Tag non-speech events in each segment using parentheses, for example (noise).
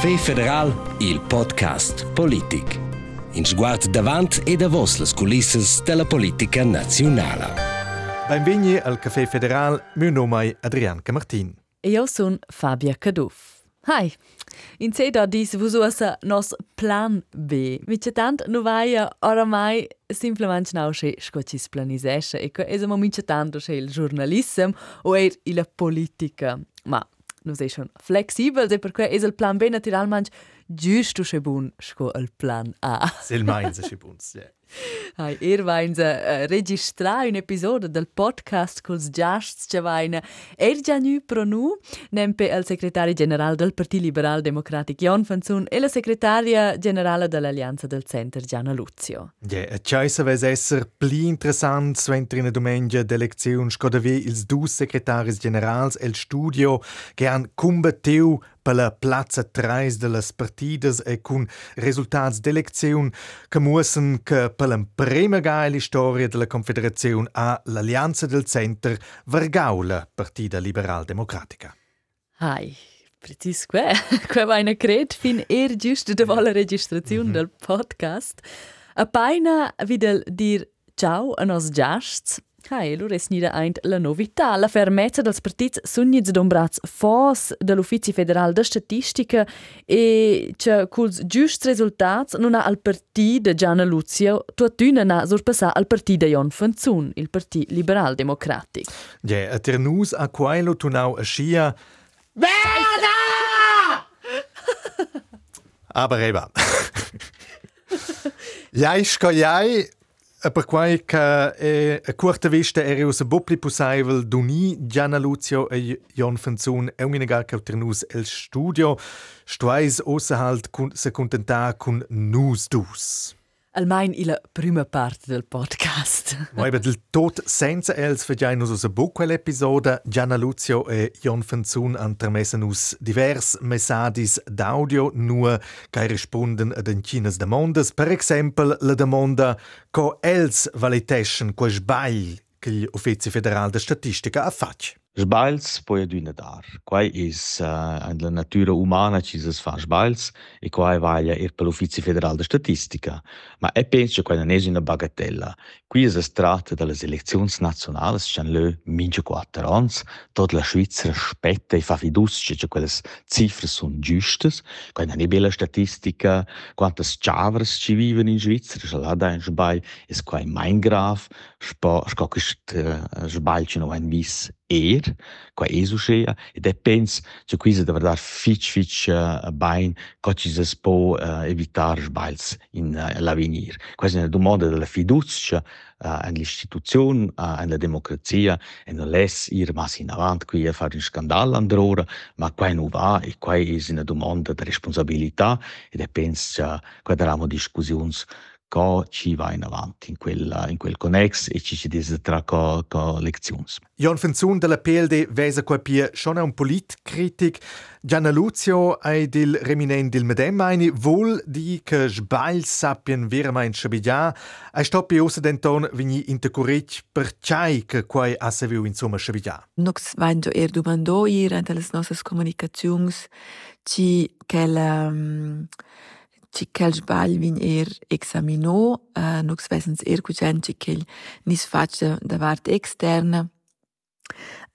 Caffè Federal, il podcast Politic. In sguard davant e da vos le culisses della politica nazionale. Benvenuti al Caffè Federal, mio nome è Adrian Camartin. E io sono Fabia Caduff. Hi, in seda dis vus usa nos plan B. Mice tant no vaia oramai simplement nau che scocis planisesce e che esamo mice tanto che il giornalism o er la politica. Ma nu sei schon flexibel, e per cui es il plan B naturalmente giusto che bun sco il plan A. (laughs) Sil meins che bun, ja. Hai, er vain uh, registrar un episodio del podcast cos giasts che vain er già nu pro nu nempe il segretario generale del Partito Liberal Democratic Jon Fanzun e la segretaria generale dell'Alleanza del Center Gianna Luzio. Ja, yeah, e sa ves esser pli interessant su entri una domenica d'elezione scodavi ils dus segretaris generals el studio che han combattiu per la Plaza 3 delle partidas e con risultati d'elezione che muossen che per la prima gaila storia della Confederazione a l'Alleanza del Center vargau la Partida Liberal Democratica. Hai, precis que, (laughs) que va una cred fin er giusto de la registrazione mm -hmm. del podcast. A paina videl dir ciao a nos giasts Hai, allora è snida eint la novità. La fermezza dels partits sugnits dombrats fos dell'Ufficio federale de statistica e che culs giusts resultats non ha al partit de Gianna Luzio tuatuna na surpassà al partit de Jon Fanzun, il partit liberal democratic. Ja, a ternus a quello tunau a scia Verda! Aber eben. Jai scoiai per quai che è a corta vista era usa bopli possibile d'uni Gianna Luzio e Jon Fanzun e un minagar cauternus el studio stuais ossa halt se contentar con nus dus. Almein ila prima parte del podcast. Ma eben del tot senza els fagiai nus usa buc quell'episoda Gianna Luzio e Jon Fanzun antramessen us divers messages d'audio nur che risponden ad encinas demondas. Per exempel la demanda co els valiteschen quo sbagl che gli uffizi federal de statistica ha fatg. Sbails poi adüna dar. Quai is uh, la natura umana ci si fa sbails e quai vaglia ir per l'Ufficio federal de statistica. Ma e penso quai non è una bagatella. Qui es es tratta delle elezioni nazionali, c'è le mince quattro anni, tutta la Svizzera spetta e fa fiducia che quelle cifre sono giuste. Quai non è bella statistica, quante chavres ci vivono in Svizzera, c'è là da un sbail, es quai mein graf, spo, skokisht zhbalqin eh, u hendis erë, ka ezusheja, edhe pensë që kuizet e vërdar fiq, fiq eh, bajnë, ka që zespo eh, evitar zhbalës in l'avenir. Quasi në du modet dhe fiduc që në l'istitucion, la democrazia, e non les ir mas in avant, qui a fare un scandalo androra, ma qua in va, e qua es in du modet de responsabilità, edhe pensë që qua daramo discussions ci va in avanti in quel, in quel connex e ci si desidera co, co lezioni. Jon Fenzun della PLD vesa qua pia schon un politcritic. Gianna Luzio ai dil reminent dil medem eine vol di che sbagl sapien veramente schabigia. Ai stoppi osa denton vini intercurric per chai che quai a se viu insomma schabigia. Nux vain er dumando ir ante las nostras comunicazions ci quel um, ci quel sbagl vin er examinò, uh, nux vesens er cucen ci quel nis faccia da parte externa.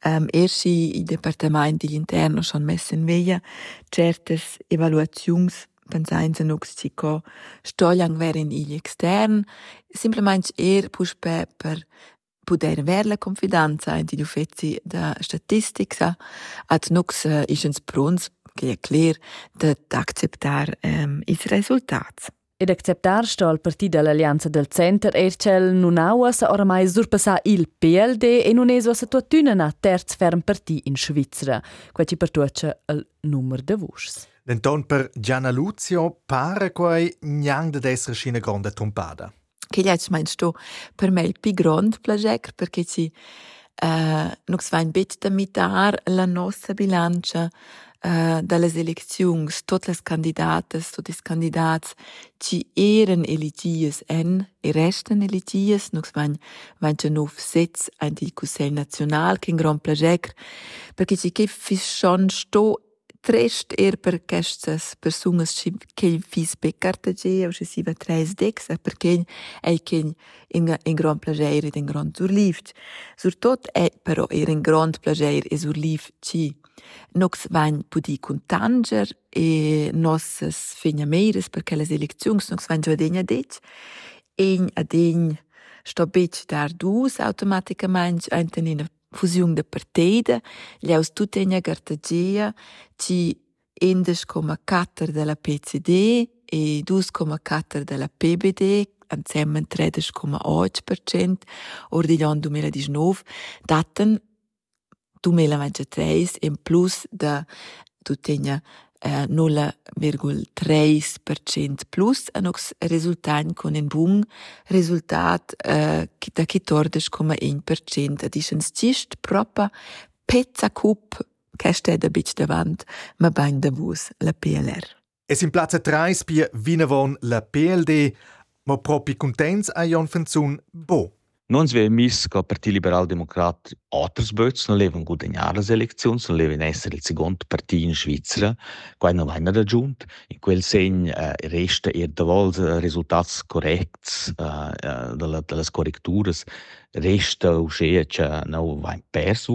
Um, Erschi i Departement dell'Interno schon messen veia certes evaluazions pensains a nux ci co stogliang verin igli extern, simplement er pus pe per poder ver la confidenza in gli uffizi da statistica, ad nux uh, isens pruns che è clear de acceptar um, is resultats. Ed acceptar sto al partito dell'Alleanza del Center e cel non ha oramai surpassà il PLD e non è sa tuatuna na terz ferm parti in Svizzera, qua ci pertuaccia il numero de vus. Denton per Gianna Luzio pare quai gnang de essere scina grande trompada. Che gli meinst tu per me il più grande placer perché ci uh, nux vain bet da mitar la nostra bilancia uh, dalle eleczions, totes les candidates, totes candidats, ci eren eligies en, e resten eligies, nux vain, vain ce nov sets ein di Consell National, che un gran plager, perché ci che fis schon sto trist er per queste persone che fis beccartage o se si va tres dex perché è che in in grand plaisir in grand surlift surtot è però er in grand plaisir e surlift ci nox vain pudi contanger e nosses feniameires perché le eleczions nox vain già degna dec e adegn sto bec dar dus automaticamente antenina fusiun de parteide, ljaus tutenia gartagia, ci 11,4 della PCD e 2,4 della PBD, insieme 13,8% ordigli anno 2019, daten 2023 in plus da tutenia eh, 0,3% plus e nox resultant con un bun resultat eh, da 14,1%. Adisens cist propa pezza cup che sta da bic davant, ma bain da vus la PLR. Es in Platz 3 bi Vinavon la PLD, ma propi contents a Jon Fenzun bo. Non vi mis che il Partito Liberal Democrat altri böts non levan guadagnare le elezioni, non levan essere il secondo partito in Svizzera, qua non vanno raggiunto. In quel segno eh, resta er da vol risultati corretti eh, eh, delle, delle corretture, resta uscire che non vanno persi,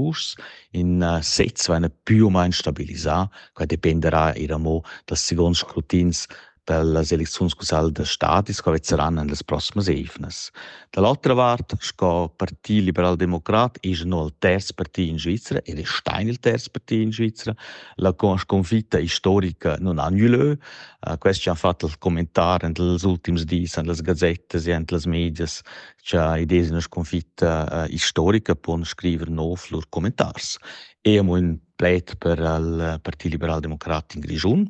in uh, sets vanno più o meno stabilizzati, qua dipenderà iramo dal secondo scrutinio per las elecziuns cussal de stadis che vezzeran en las prossimas eivnas. Dall'altra part, sco Parti Liberal Democrat is no il terz parti in Svizzera, ed è stein il terz parti in Svizzera. La sconfitta storica non ha nulla. Uh, questo ci ha fatto il commentario negli ultimi giorni, nelle gazzette e nelle media, che idea di una sconfitta uh, storica può scrivere no loro commentari. E un pleit per il Partito Liberal Democrat in Grigiun.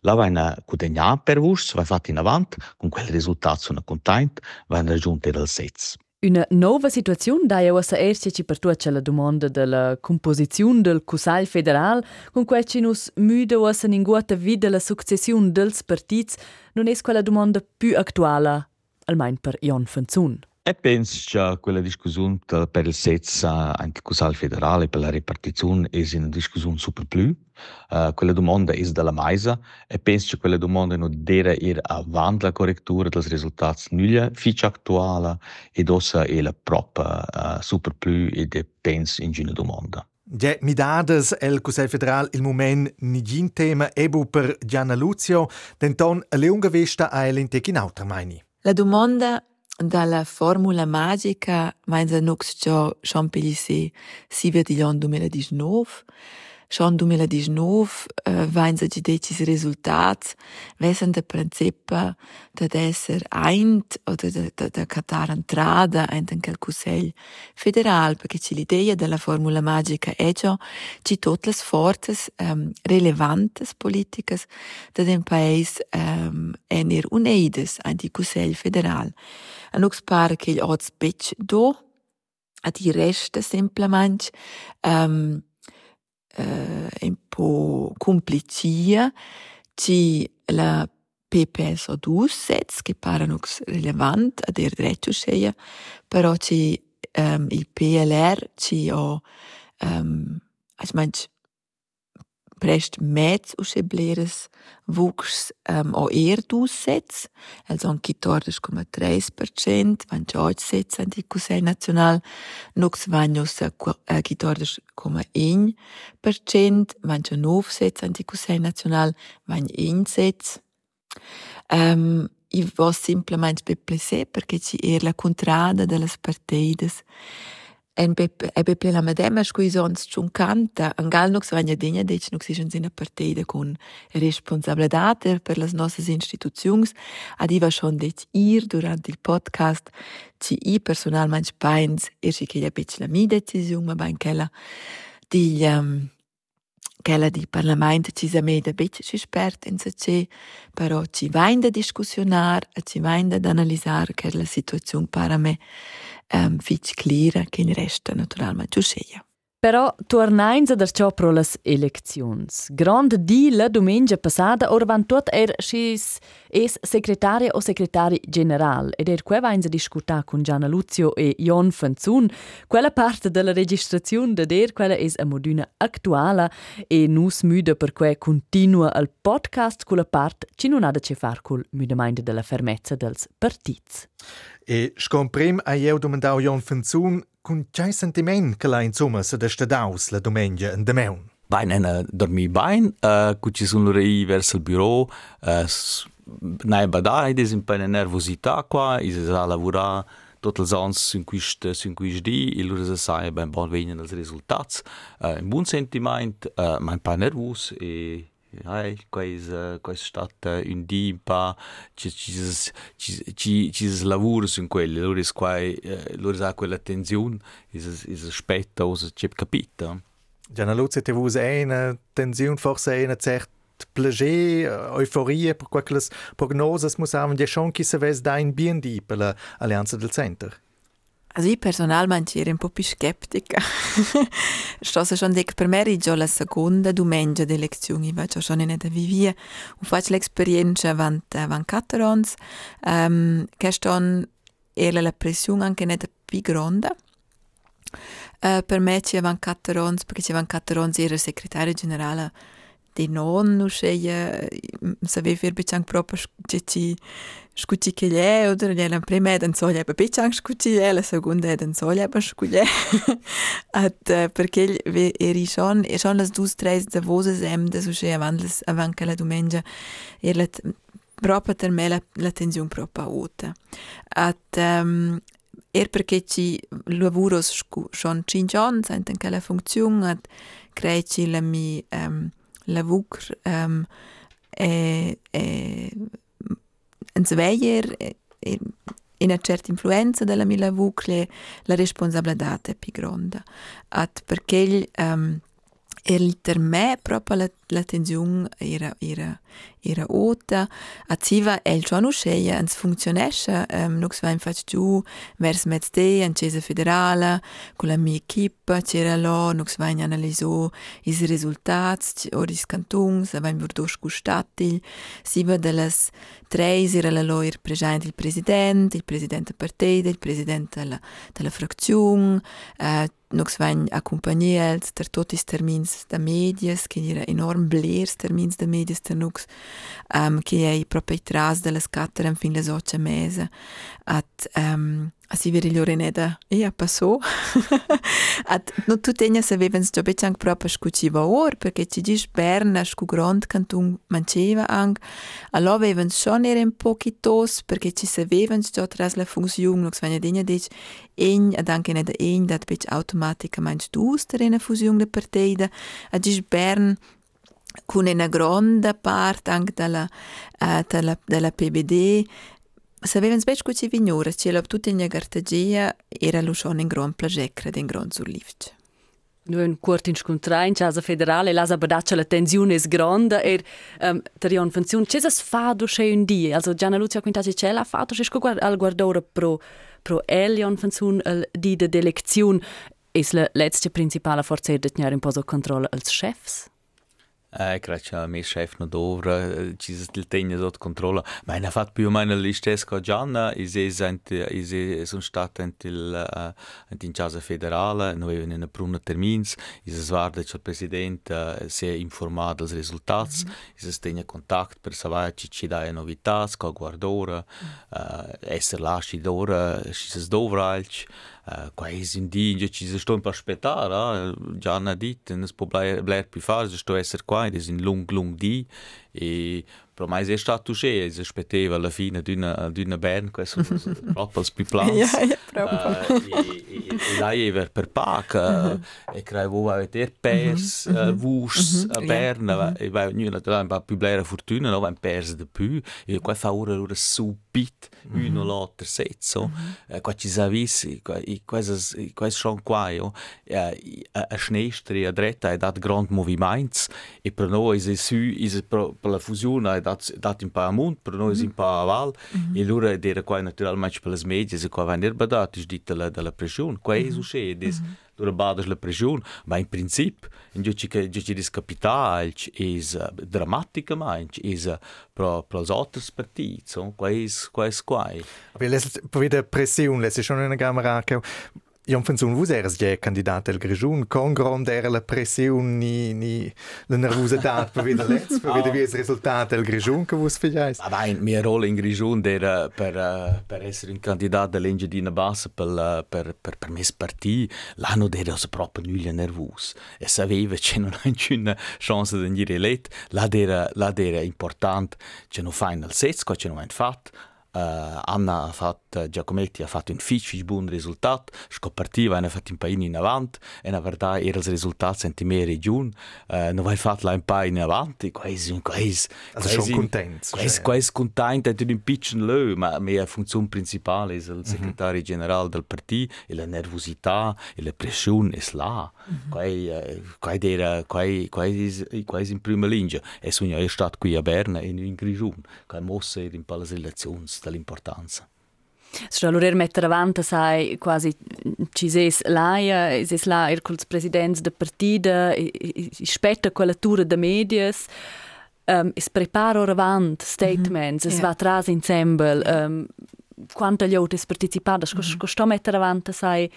La va in cudegna per vus, va fatta in avant, con quel risultato sono contento, va in raggiunto il sez. Una nuova situazione da io sa erci ci per tuccia la domanda della composizione del Cusal federal, con cui ci nus müde was in guata vida la successione dels partits, non è quella domanda più attuale, almeno per Jon Fanzun. E penso che quella discussione per il SEZ anticusal federale, per la ripartizione, è una discussione super più. Uh, quella domanda è della Maisa e penso che quella domanda non deve ir avanti la correttura dei risultati nulla fiche attuale e dosa è la propria uh, super più e de penso in una domanda. Ja, mi dades el Cusel Federal il moment nigin tema ebu per Gianna Luzio, denton a leunga vesta a el in tekin autra meini. La domanda dalla formula magica meins nux già champelissé si via di l'anno 2019 Schon 2019 uh, vains gi decis resultats vesen de principa de esser eint oder de, de, de catar entrada ent en quel Consell federal perché ci l'idea della formula magica è già ci le forze um, relevantes politicas de den paese um, enir unides ent il Consell federal. A nux pare che gli bec do a di resta semplamente um, uh, un po' complicia ci la PPS o dus sets che parano relevant ad er dretto sceia però ci um, il PLR ci o um, ich mein prest mezz uscebleres vuxs um, o er dus sets, also an 14,3%, van 8 sets an di Consell Nacional, nux vanjus a 14,1%, van 9 sets an di Consell Nacional, van 1 sets. Um, I vos simplement beplesé perché ci er la contrada de las en beppe la medema scuisons chun canta, angal nox vagna degna dec nox is in partida con responsabilitat per las nossas instituzions, adiva schon dec ir durant il podcast, ci i personalmente pains, er si che bec la mi decisiun, ma bain quella di um, quella di Parlament ci sa meda bec ci spert in sa ce, però ci vain da discussionar, ci vain da analisar che la situazione para me um, fich clara che in resta naturalmente giuseia. Però tornains ad ciò pro las eleczions. Grande di la domenica passata or van tot er schis es secretaria o secretari general ed er quei vains a discutar con Gianna Luzio e Jon Fanzun quella parte della registrazione de der quella es a moduna actuala e nus müde per quei continua al podcast con la part ci non ha da ce far col müdemainde della fermezza dels partits. E scomprim a eu domandau Jon Fanzun Cun c'hai sentiment che la insomma se da stadaus la domenica in de meun? Bain ena dormi bain, uh, cu ci sun lurei verso il bureau, uh, nai badai, des un po' nervosità qua, is a lavora tot els ans sun quist sun quist di, e lura se sai ben bon vegnan els resultats. Uh, un buon sentiment, uh, ma un po' nervos e ai, quais, uh, quais stata un dimpa, ci, ci, ci, ci lavurs in quelli, loro is quai, eh, uh, loro ha quella tensione, is, is aspetta, osa c'è capita. Ja, na luce te vus eine eh, tensione, forse eine cert Plagier, Euphorie, per quelles prognoses, muss haben, die schon kisse wes dein da bien di per l'Alleanza del Center. Also ich personalmente ero un po' più scettica. (laughs) Sto schon dic per me già la seconda domenica di lezioni, va già schon in da vivia. U faccio l'esperienza avant quattro anni, um, che sto era la pressione anche netta più grande. Uh, per me c'è avant quattro anni, perché c'è avant quattro anni era segretario generale non uscire, sapeva per becang proprio che ci scucci che è, oder la prima è so ja becang scucci è, la seconda è so ja scucci at perché eri schon e schon las dus tres de voses em de uscire avant las avant che la domenica era proprio per me la, la tensione proprio alta at um, er perché ci schon cinque anni senten che la funzione at la mi um, la vucr um, è, è un sveier e una certa influenza della mia lavur la responsabilità è più grande at perché um, er per me proprio la, la tensione era, era, era alta. A Ziva el già non sceia, ens funzionesce, um, noi siamo infatti giù verso mezz'e, in Cesa Federale, con la mia equipe, c'era là, noi siamo analizzato i risultati, o i cantoni, abbiamo veduto scustati, Ziva delle tre era là il presente il presidente, il presidente del partito, il presidente della, della frazione, uh, Nox vain accompagnats ter tot is termins da medias, che era enorm blers termins da medias ter nux, um, che ei proprio i tras delle scatter fin les oce mese. At, um, si veri loro neda e a passò. (laughs) At, no tu tegna se avevans già becang proprio scuciva or, perché ci dis Berna scu grand canton manceva ang, allora avevans schon era un pochitos, perché ci se avevans già tras la funzione, nox vania degna dic, ein, ad anche neda ein, dat bec automaticamente dus ter una fusione de partida, a dis Bern, con una grande parte anche della, uh, della, della PBD, Se vevens bet sco ci vignoras che la tutina Gartagia era lo în in gran plagecra den gran surlift. Nu în curt în scontra in casa federale la sabadaccia la tensione es grande e um, tarion funzion che sa fa do che un di also Gianna Lucia Quintaci ce la fa do che sco al guardore pro pro el, Elion funzion al di de delezion es la letzte principale forza de tenere în poso controllo als chefs. Ik raad je aan mij schrijf nog over, het is het tegen dat controle. Maar dat vat bij mij lijst is Gianna, is is een is is een stad en til en eh, in casa federale, noi in een prune termins, is es war dat het president eh, se informado dos resultados, mhm. is es tenha contact per savoir ci ci dai novitas, co guardora, esser eh, lasci d'ora, si es dovralch. quai sin di io ci sto un po' aspettare già una dit non si può bler più fare sto essere qua ed è un lungo lungo di e Però mai è stato così, si aspettava alla fine di una, di una band, questo (laughs) proprio più plans. ja, proprio. Uh, e, e, e lei era per Pac, uh, e credevo avere pers, mm -hmm. uh, vus a Berna, yeah. e vai ognuno un po' più bella fortuna, no, un pers di più, e qua fa ora ora subit, uno l'altro sezzo, uh, qua ci si avvisi, e questo sono qua, io, a, sinistra e a dritta, è dato grandi movimenti, e per noi è su, è per la fusione è dat in pa mund, per noi in pa aval, e lura dera qua naturalmente per le medie se qua va ner badat di della della pressione, qua mhm. è usce mhm. des lura badas la pressione, ma in principio in giù ci giù ci dis capital è eh, drammatica ma è eh, pro pro os alters partiti, so qua è qua è qua. Aber les per der Pression, schon in der Kamera, Jan Fanzun, vous eres ja Kandidat el Grigiun, con grande era la pressione ni, ni la nervosità per vedere let's, per vedere il risultato del Grigiun che faites. Ma beh, mia rolla in Grigiun era per, uh, per essere un candidato dell'Engiadina Bassa per, uh, per, per, per me partì, l'anno era proprio nulla nervoso e sapeva che non ha nessuna chance di venire eletto, là era importante che non fa nel setzo, che non ha fatto, Uh, Anna ha fatto, Giacometti ha fatto un fici buon risultato, scopertiva, ha fatto un paio in avanti, e in verità era il risultato senti me regione, uh, non hai fatto un paio in avanti, quasi, quasi, also schon contento. Quasi, quasi contento, è un piccolo leu, ma la mia funzione principale è il segretario mm -hmm. generale del partito, e la nervosità, e la pressione è là. Mm -hmm. Uh, quai era, quai, quai in prima linea, e sono stato qui a Berna, in, in Grigione, quai mossa in elezioni, dall'importanza. Se allora mettere avanti, sai, quasi ci ses laia, ses là er culs presidents de partida, spetta quella tura de medias, um, es prepara ora avant statements, mm -hmm. es yeah. va tras insieme, um, quanta gli autres partecipadas, mm -hmm. sto mettere avanti, sai,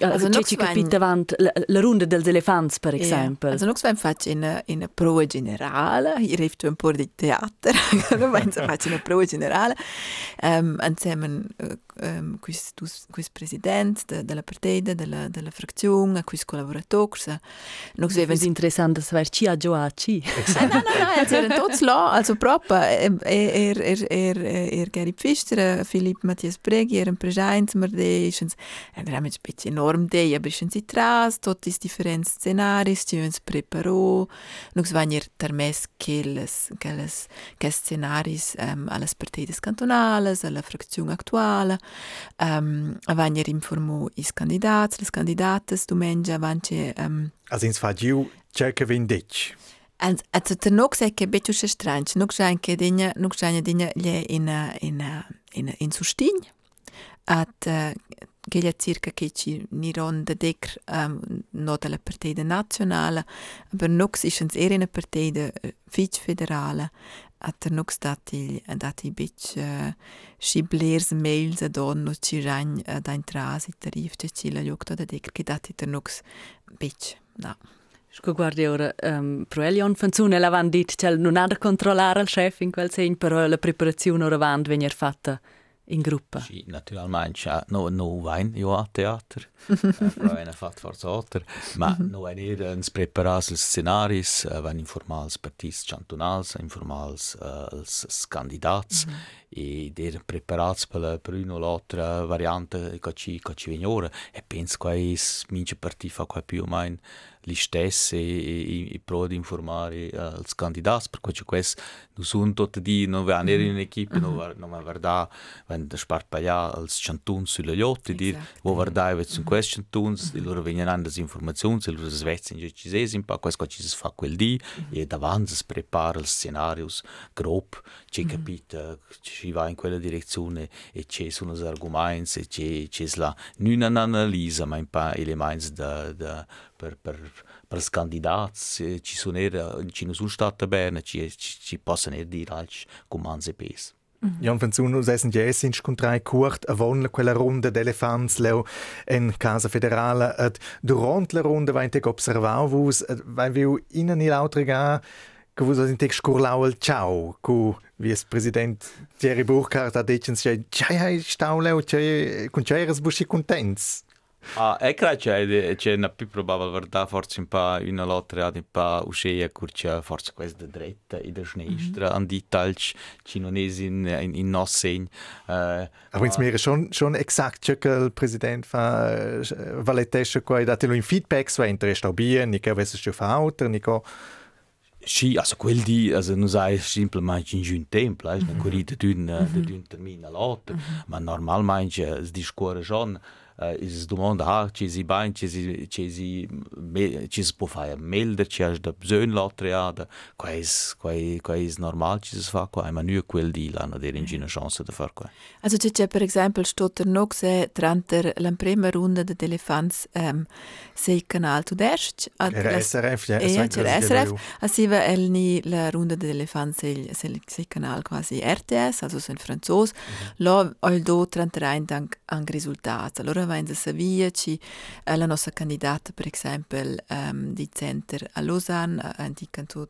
Also cioè, ci ci capit avant la, la runda dels elefants per exemple. Yeah. Also nox vam fac in in prova generale, hier heeft un por di teater, no vam fac in prova generale. Ähm um, insieme eh, Ehm, um, quis, dus, presidente president de, della la partida, de la, de la fracziun, a quis collaborators. Nox vevan... Es chi ha gioa chi. Esatto. Eh, no, no, no, els eren tots là, also propa. Er, er, er, er, Gary Pfister, Philipp Matthias Breghi, eren prejains, mer de, er en ramets bet enorm de, ja bischens i tras, tot is differents si ci uns preparò, nox vanir tarmes kelles, kelles, kelles scenaris um, ehm, alles partides cantonales, alla frazione actuale, um, avanyer informò i candidati, le candidate, domenica avanti... Um, also ins fa giu, c'è che vindic. Also, ter nog sei che betu se strange, nog sai che digna, nog sai digna gli in in in in sustign. At uh, gli circa che ci ni ronda dec um, no della partita nazionale, aber nog ist ens era una partita uh, fitch federale atârnux dati, dati bic și blers mail de don ci rani da intrasi tarif ce ci la lucto de decr che dati atârnux bic. Da. Sco guardi ora um, pro Elion Fanzune l'avandit cel non ha da controllare al chef in quel segno però la preparazione ora vand venir fatta in gruppa. Sì, naturalmente, no, no vain io a teatro, però è fatto forza alter, ma no vain er ens preparas els scenaris, uh, vain informals partits cantonals, informals uh, els, els candidats, mm -hmm. E der preparats per la per una o l'altra variante che ci che ci viene ora e penso che mince parti fa qua più o meno gli stessi e, e, e pro di informare uh, els candidats per questo questo non sono tutti di non vanno in un'equipe non non guarda spart bei ja als cantons sulle yacht dir wo guarda vet su questi cantons e loro vengono andas informazioni e loro svezzen già ci sei po' questo ci si fa quel di e davanti si prepara il scenario grob ci capite ci va in quella direzione e ci sono gli argomenti e ci c'è la non un'analisi ma un po' elementi da, da per, per, per i candidati ci sono, ci sono stati bene ci, ci, ci possono dire altri comandi e pesi. Jan Fanzuno essen jes in scontrai curt a von quella ronda d'elefants leo en casa federale. Durant la ronda vain tec observau vus. Vai viu in ani che vus in tec scurlau al ciao cu vice-president Thierry Burkhardt ha dicens che c'hai hai stau leo che con c'eras busci contents Ah, e credo che c'è una più probabile verità, forse un po' una lotta un po' uscita, curcia forse questa da dritta e da sinistra, mm -hmm. an die Talch, ci non è in, in, in nos segno. Uh, Aber es wäre schon, schon exakt, che il presidente fa valetesce qua, datelo in feedback, so entra sta bien, ni che avesse sto fa auto, ni che Sì, also quel di, also non sai semplicemente in un tempo, è una corrida di un, mm -hmm. termine all'altro, mm -hmm. ma normalmente si discorre già is domanda ci si bain ci si ci si ci si può fare melder ci has da bisogno la triada quais quai quais normal ci si fa qua ma nu quel di la na der in una chance da far qua also c'è per esempio stotter noch se tranter la prima runda de elefants um, sei canal tu dest era SRF ja c'era SRF asiva el ni la runda de elefants sei sei canal quasi RTS also in franzos mhm. lo al do tranter ein dank an risultat allora va in Savia ci eh, la nostra candidata per esempio um, di center a Lausanne uh, di canton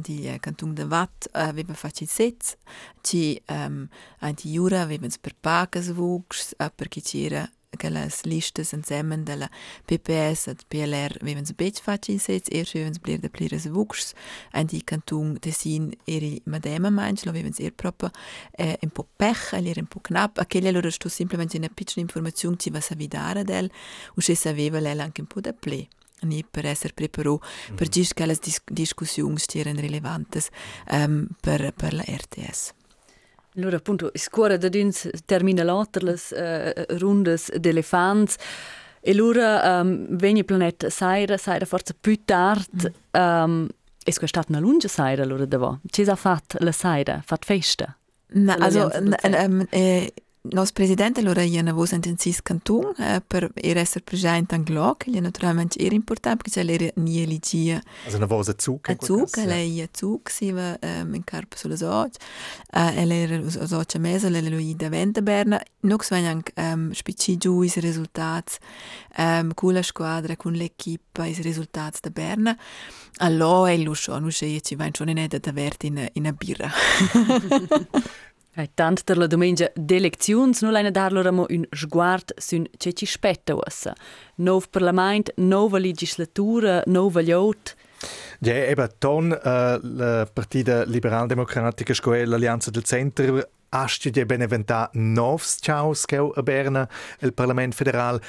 di uh, de Watt uh, aveva fatto il sez ci um, di Jura aveva per pagas vugs uh, perché c'era aquelas listas zusammen della PPS e PLR vivens bec facil sets er vivens blir de plires vuxs en di cantung Tessin eri madema manch lo vivens er proprio eh, un po pech er un po knapp aquelle loro sto simplemente una piccola informazione ci va sa vidare del u se saveva lei anche un po da ple ni per preparato mm -hmm. per gis che le dis discussioni stiano rilevanti um, per, per la RTS. Allora, appunto, scuola da dins termina l'altra le uh, rundes d'elefants e allora um, vegni planet saira, saira forse più tardi. Mm. Um, è stata una lunga saira allora da Ci ha fatto la saira? Fatto festa? No, also, eh, Nos president allora iena vos in sis canton eh, per er esser present an gloc, è naturalmente er important perché c'è nie eligia. Also na vos a zuc. A zuc, elle i a zuc si va um, in carp sulle soc. Uh, eh, elle er a soc a mesa, elle lo i da venta berna. Nox vegn anc um, ehm, spici giù is resultats um, ehm, cu la squadra, con l'equipa, is resultats da berna. Allora è luscio, non c'è ci va in cione ne da verti in, in a birra. (laughs) Hai tant der la domenica d'elecziuns nu leina dar lor un sguard sun ce ci spetta ussa. Nov parlament, nova legislatura, nova liot. Ja, eben, ton uh, la partida liberal-democratica scoel l'Allianza del Centro asti di beneventà novs ciaus che a Berna il Parlament federal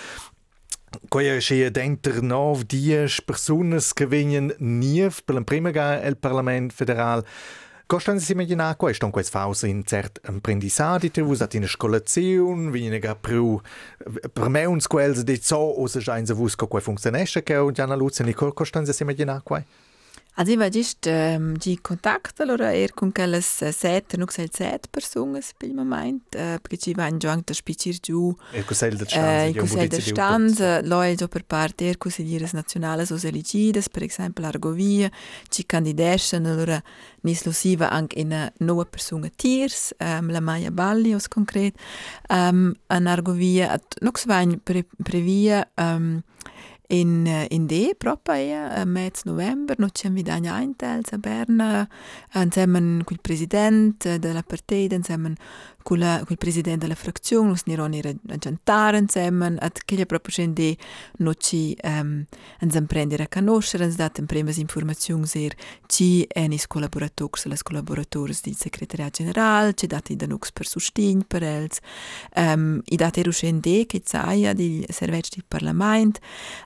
Quaia sia dentro nov dies personas che vengono niev per la prima il Parlament federal si imaginar quai ston quais faus in cert apprendissadi te usat in scolaziun, viniga pru per me uns quels de zo o se schein se vus co quai funktionesce che un Gianna Luzen, costan si imaginar quai? Also ich just ähm, die Kontakt allora er con quelles set, non sel set personas per il momento, äh, perché ci vanno già anche a spicir giù. Il Consiglio del Stanza. Il Consiglio del Stanza, lo già per parte er consigliere nazionali os elegidas, per esempio l'Argovia, ci candidescano allora nislusiva anche in nuove persone tiers, ähm, la Maya Balli os concret, ähm, an Argovia, vanno pre, previa, ähm, in, in det propria eh, mezz november no c'è mi dagna eh, a Berna insieme il presidente della partita insieme cul cul president della frazione nos nironi raggiantar insemmen at che proprio scendi no ci um, ehm, ens imprendere a conoscere ens dat in prima informazioni ser ci enis collaboratori se las collaboratori di segretaria general ci dati da nux per sustin per els. Um, i dati ruscendi che sai di serveci di parlament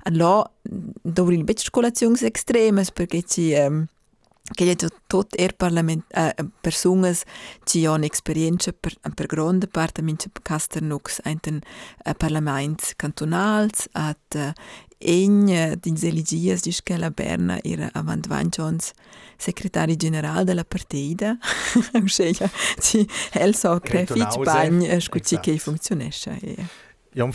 ad lo dovril bet scolazioni extremes perché ci um, che è tot er parlament äh, personas ci han experienza per per grande parte mince caster nux enten äh, parlaments cantonals at äh, Egn dins eligias dis che la Berna era avant vanchons secretari general della partida. Usceglia ci el so crefich bagn scucci che funzionesce. Jan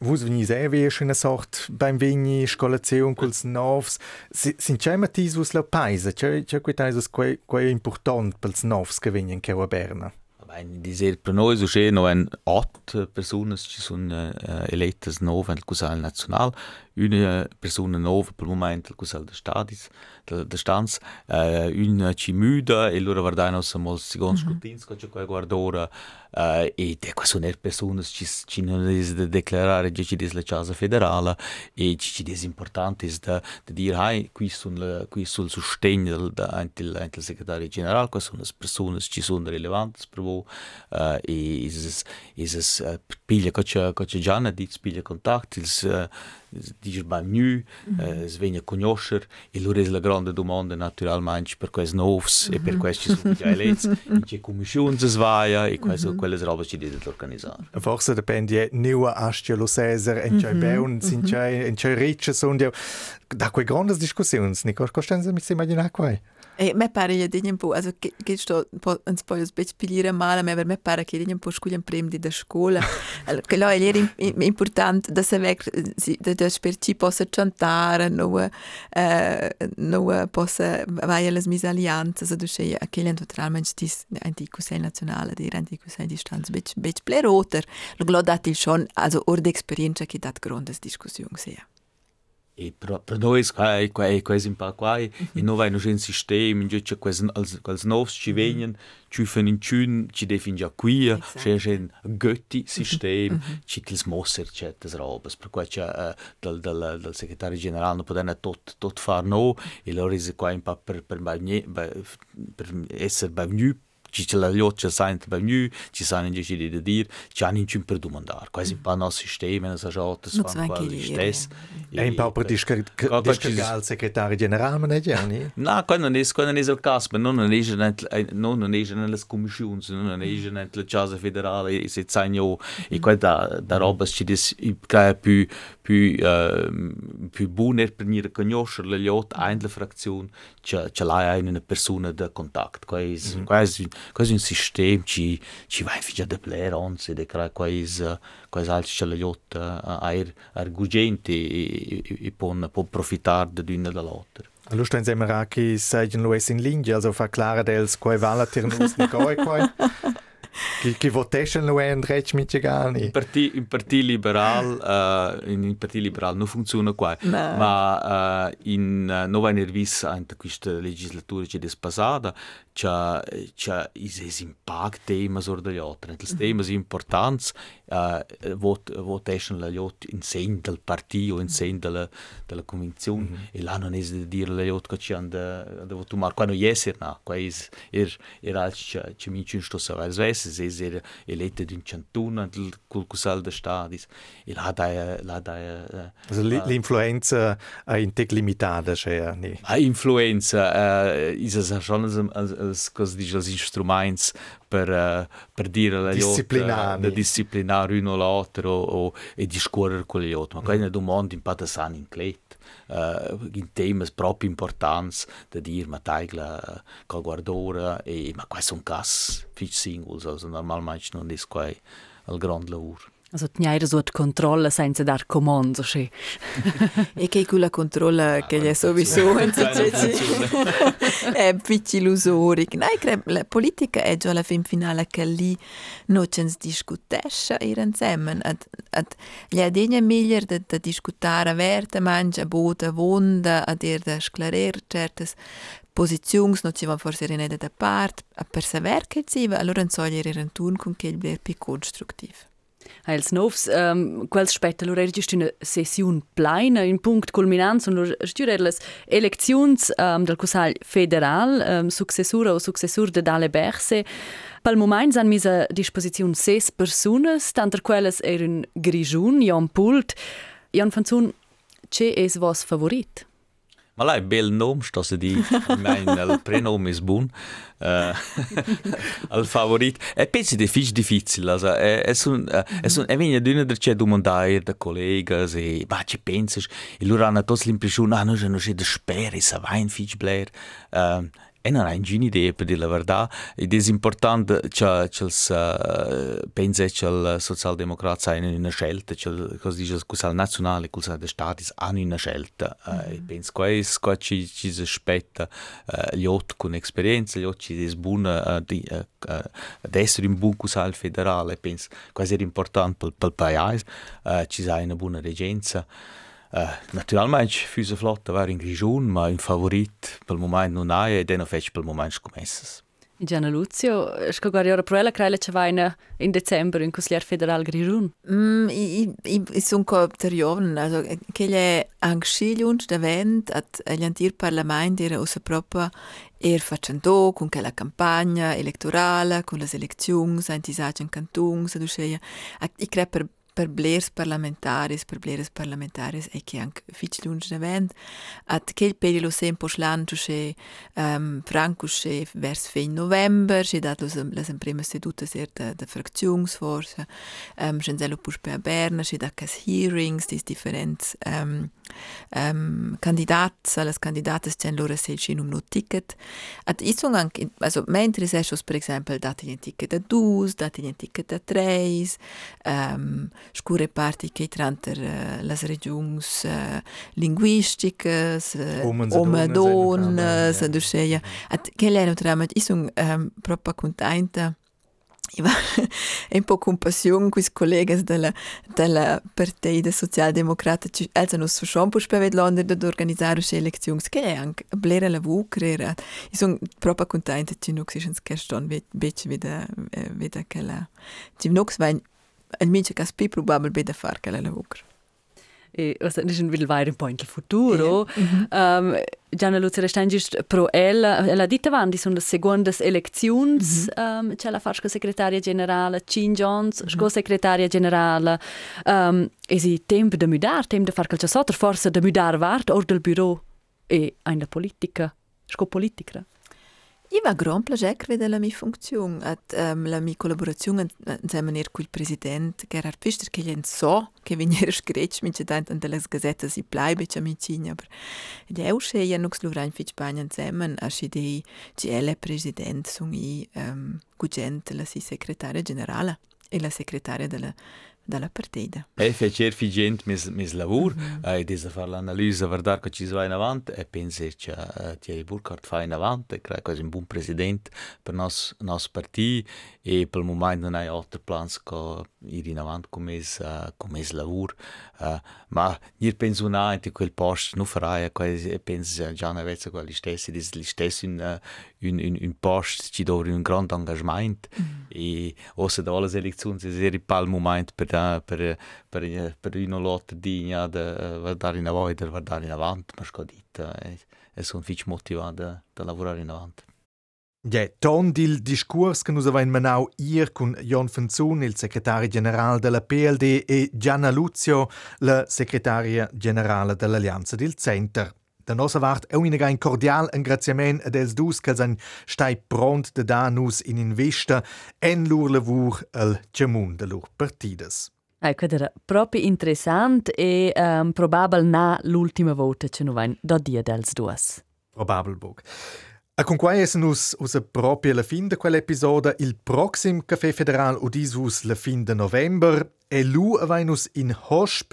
was wenn ich sehr wie schon gesagt beim Vini Schule C und kurz Novs sind ja immer die was la Paise, ja ja gut also es quei quei important pels Novs gewinnen Kerberna. Che a Bene, dizer per noi so no en otto personas ci sun uh, elettas nove al Cusal Nacional, una persona nova per il momento al Cusal de Stadis, de, de Stanz, uh, una ci e loro guardano siamo il secondo mm -hmm. scrutins che c'è guardora uh, e de qua sono personas ci ci non es de declarare che ci des la casa federale e ci ci des importante is de de dir hai qui sun qui sul sostegno del del del segretario generale, qua sono le persone ci sono rilevanti per voi uh, e is is uh, piglia cocha cocha Gianna dit piglia contact ils uh, dice ba nu mm -hmm. uh, svegna conoscer e loro è la grande domanda naturalmente per questi novs mm -hmm. e per questi già in che commissione si svaia e queste mm -hmm. quelle robe ci deve organizzare forse dipende nuova astia lo Cesar en c'è beun sin c'è ricce sono da quei grandi discussioni Nico costanza mi si immagina qua E me pare je dinjem po, also che che sto po uns po us bec pilire male, me me pare che dinjem po sculiam prem di da scuola. (laughs) Allora che lo è important da se vec da da per ci possa cantare, no eh no possa vai alle mis allianze, du che a che lento totalmente dis antico sei nazionale, di antico sei distanz bec bec pleroter. Lo glodat il schon, also or d'esperienza che dat grandes discussione sia. E per, per noi è questo un po' qua, e noi abbiamo un sistema in cui quels, quels nuovi ci vengono, ci fanno in cun, ci già qui, c'è un götti sistema, ci che le mosse certe robe, per cui c'è uh, dal, dal, dal segretario generale non potendo tutto tot fare no, e allora è qua un po' per, per, per, per essere venuti që që la lot që sajnë të bëmjy, që sajnë që që di të dirë, që anë që më përdu më ndarë. Ka e zinë pa në sisteme, nësë është atë të sfanë pa shtes. E në pa për dishkërgal sekretari general më në gjeni? (laughs) Na, ka në nesë, ka në nesë lë kasme, në në nesë në nesë në lësë komisionës, në në nesë në të qazë federale, i se të sajnë jo, i ka da, da robës që disë i ka e py, py, py buner për një rëkënjoshër lë lot, ajnë lë frakcion që, që lajajnë në persona dhe kontakt. Ka e mhm. quasi un sistema chi chi va fija de player once de cra quais quais alci ce lot eh, air er, argugenti e, e, e pon pon profitar de d'una de Allora stehen sie mir auch, ich sage, in Linge, also verklare dels, quai valer, tirnus, nikoi, (laughs) quai. Chi, chi votesce lo è Andrej Michigani? Il partito Liberale uh, il partì eh, liberal non funziona qua, no. ma uh, in uh, Nova Nervis, in questa legislatura che è passata, c'è, c'è il impatto dei misure degli altri, il tema è importante, uh, vot, votesce gli altri in seno del partito, in segno mm-hmm. della, della convinzione, mm -hmm. e là non è di dire agli altri che ci hanno da votare, qua non è essere, no, qua è, è, è, è, è, è, era eletta d'un cantuna col cusal de stadis e là da là da also l'influenza è in tec limitata cioè ni a influenza uh, is es schon als als cos als instruments per uh, per dire la disciplinare uh, disciplinare uno l'altro o e discorrere con gli altri. Ma mm. quella domanda in patasan in clet uh, in temas proprio importanti da dire ma taigla col guardora e ma questo è un caso fitch singles also normalmente non è qua al grande lavoro Also tniaira sot controlla senza dar comando, sì. (laughs) e che quella controlla che gli è sowieso (laughs) (laughs) (laughs) è piccolo illusorico. No, credo la politica è già la fin finale che lì non ci discutesce insieme. Ad, ad, gli meglio da, da discutare verte mangia, vonda, ad ir da sclarere certe posizioni non ci va forse rinede da parte, a persever che ci va, allora non so gli un turno con che è più costruttivo. Els novs, um, quels spetta lor era giusto una sessione pleina, un punct culminant sono lor giusto le eleczions um, del Consiglio federal, um, successura o successur de Dale Berse. Pel moment han mis a disposizione ses personas, tanto quelles eren Grigiun, Jan Pult. Jan Fanzun, ce es vos favorit? Malaj belnom, što sedi meni al prenom es bun, uh, (laughs) al favorit. E pensi de fič difficil, also, e, es un, uh, es un, e vinja d'una der c'è da collegas e, ma ci pensas, e lura hanno tots l'impressione, ah, no, no, c'è da speri, sa vain fič blair. Uh, E non hai nessuna idea, per dire la verità. Ed è importante che, che uh, pensa che il socialdemocrati hanno una scelta, che il Consiglio nazionale e il Consiglio dei Stati hanno una scelta. Uh, mm -hmm. E penso che questo ci, ci si aspetta uh, gli otto con esperienza, gli otto ci è buono uh, uh, uh, ad essere un buon Consiglio federale. Penso che è importante per, il paese, uh, ci sia una buona reggenza. Uh, naturalmente, füse flotta war in Grigion, ma un favorit pel moment non hai e den fetch pel moment scomesses. Gianna Luzio, sco guardi ora proela creile che vaina in dicembre in Consigliere Federal Grirun? Mm, i, i, i sun co terion, also che le anxigliuns da vent at gli parlament era usa propria er facendo con quella campagna elettorale, con le elezioni, antisage in cantun, sa duscheia. I cre per parlamentaris, per blers parlamentaris e che anche fitch lunge event. At quel periodo sempo slanto che um, Franco che vers fin november che dat los las prima seduta ser de, de fraktionsforce um, Genzello pus per Berna che da cas hearings dis differents um, um, candidats las candidates ten loro sel in un ticket. At isung anche also mentre se per esempio dati un ticket a dus dati un ticket a treis um, scure parti che tranter uh, las regions uh, linguistiques uh, omadon se duscheja at kelen io isung um, ehm, propa contenta Iva (laughs) un po' compassione con i colleghi della, della Partita Socialdemocratica, che hanno su Schampo spaventando ad organizzare le elezioni, che è anche blera lavoro creare. Io sono proprio contenta che non si sia scherzato, vedi, eh, vedi, vedi, quella... Che non si il mio caso più probabile da fare che la vucre. E, also, ist ein bisschen weiter Point futuro. Yeah. Um, Gianna Lucia Restangis pro ella, ella dita avanti sono le seconde elezioni, mm -hmm. um, c'è la fasca segretaria generale, Chin Jones, mm -hmm. segretaria generale, um, e si tempo da mudare, tempo da fare qualcosa altro, forse da mudare vart, or del bureau e in politica, sco politica. I va gran plager vede la mia funzione, at um, la mia collaborazione insieme con il presidente Gerhard Pfister, che gli so che veniva (laughs) scritto, mi c'è tanto nelle gazzette si bleibe c'è mi cigna, per gli eu che io non lo rein fit Spagna insieme, a si dei GL presidente sono i um, gugente la si segretaria generale e la segretaria dalla partita. E fece efficiente mis, mis lavur, mm -hmm. e desa fare l'analisi, guardare che ci si va in avanti e penso che uh, Thierry Burkhardt fa in avanti, che è un buon presidente per il nostro, partito e per il momento non hai altri plani che ir in avanti come is, uh, is lavur. Uh, ma io penso un in quel posto non farai, e penso già una volta quelli stessi, gli stessi in, uh, un, un, un posto ci dove un grande engagement mm e ossa da alle elezioni è il momento per da per per per una lotta digna da guardare in avanti da guardare in avanti ma scodita e, e sono fich motivato da lavorare in avanti Ja, ton dil discurs che nus avain menau ir con Jon Fenzun, il segretario generale della PLD, e Gianna Luzio, la segretaria generale dell'Allianza del Center. Da nostra vart è un cordial ringraziament ad els dus che san stai pront de da nus in investa en lur lavur al gemun de lur partidas. Ecco, era proprio interessante e um, probabile na l'ultima volta che non vain da dia dels duas. Probabile bug. A con quai es nus usa proprio la fin de quell'episodio il proxim Café Federal udis la fin de november e lu avainus in Hosp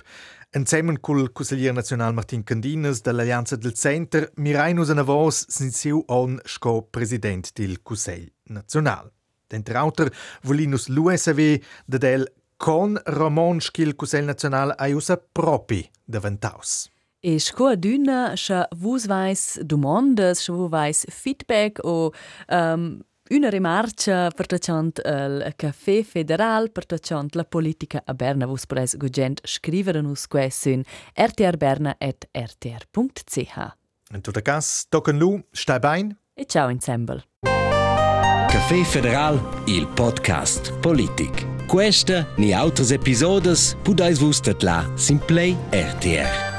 Insieme col consigliere nazionale Martin Candinas dell'Allianza del Center, mirainus una voz sinsiu on sco president del Consiglio nazionale. D'entre auter volinus l'USV de del con Ramon schil Consiglio nazionale aiusa propi daventaus. E sco adüna scha vus vais domandas, scha vus feedback o um, Una rimarcia per tacciant il Café Federal, per tacciant la politica a Berna, vus pres gugent scrivere nus quessun rtrberna.rtr.ch. In tutto caso, tocken lu, stai bene? E ciao ensemble. Café Federal, il podcast Politik. Questa ni autres episodes pudais vus tatla sin Play RTR.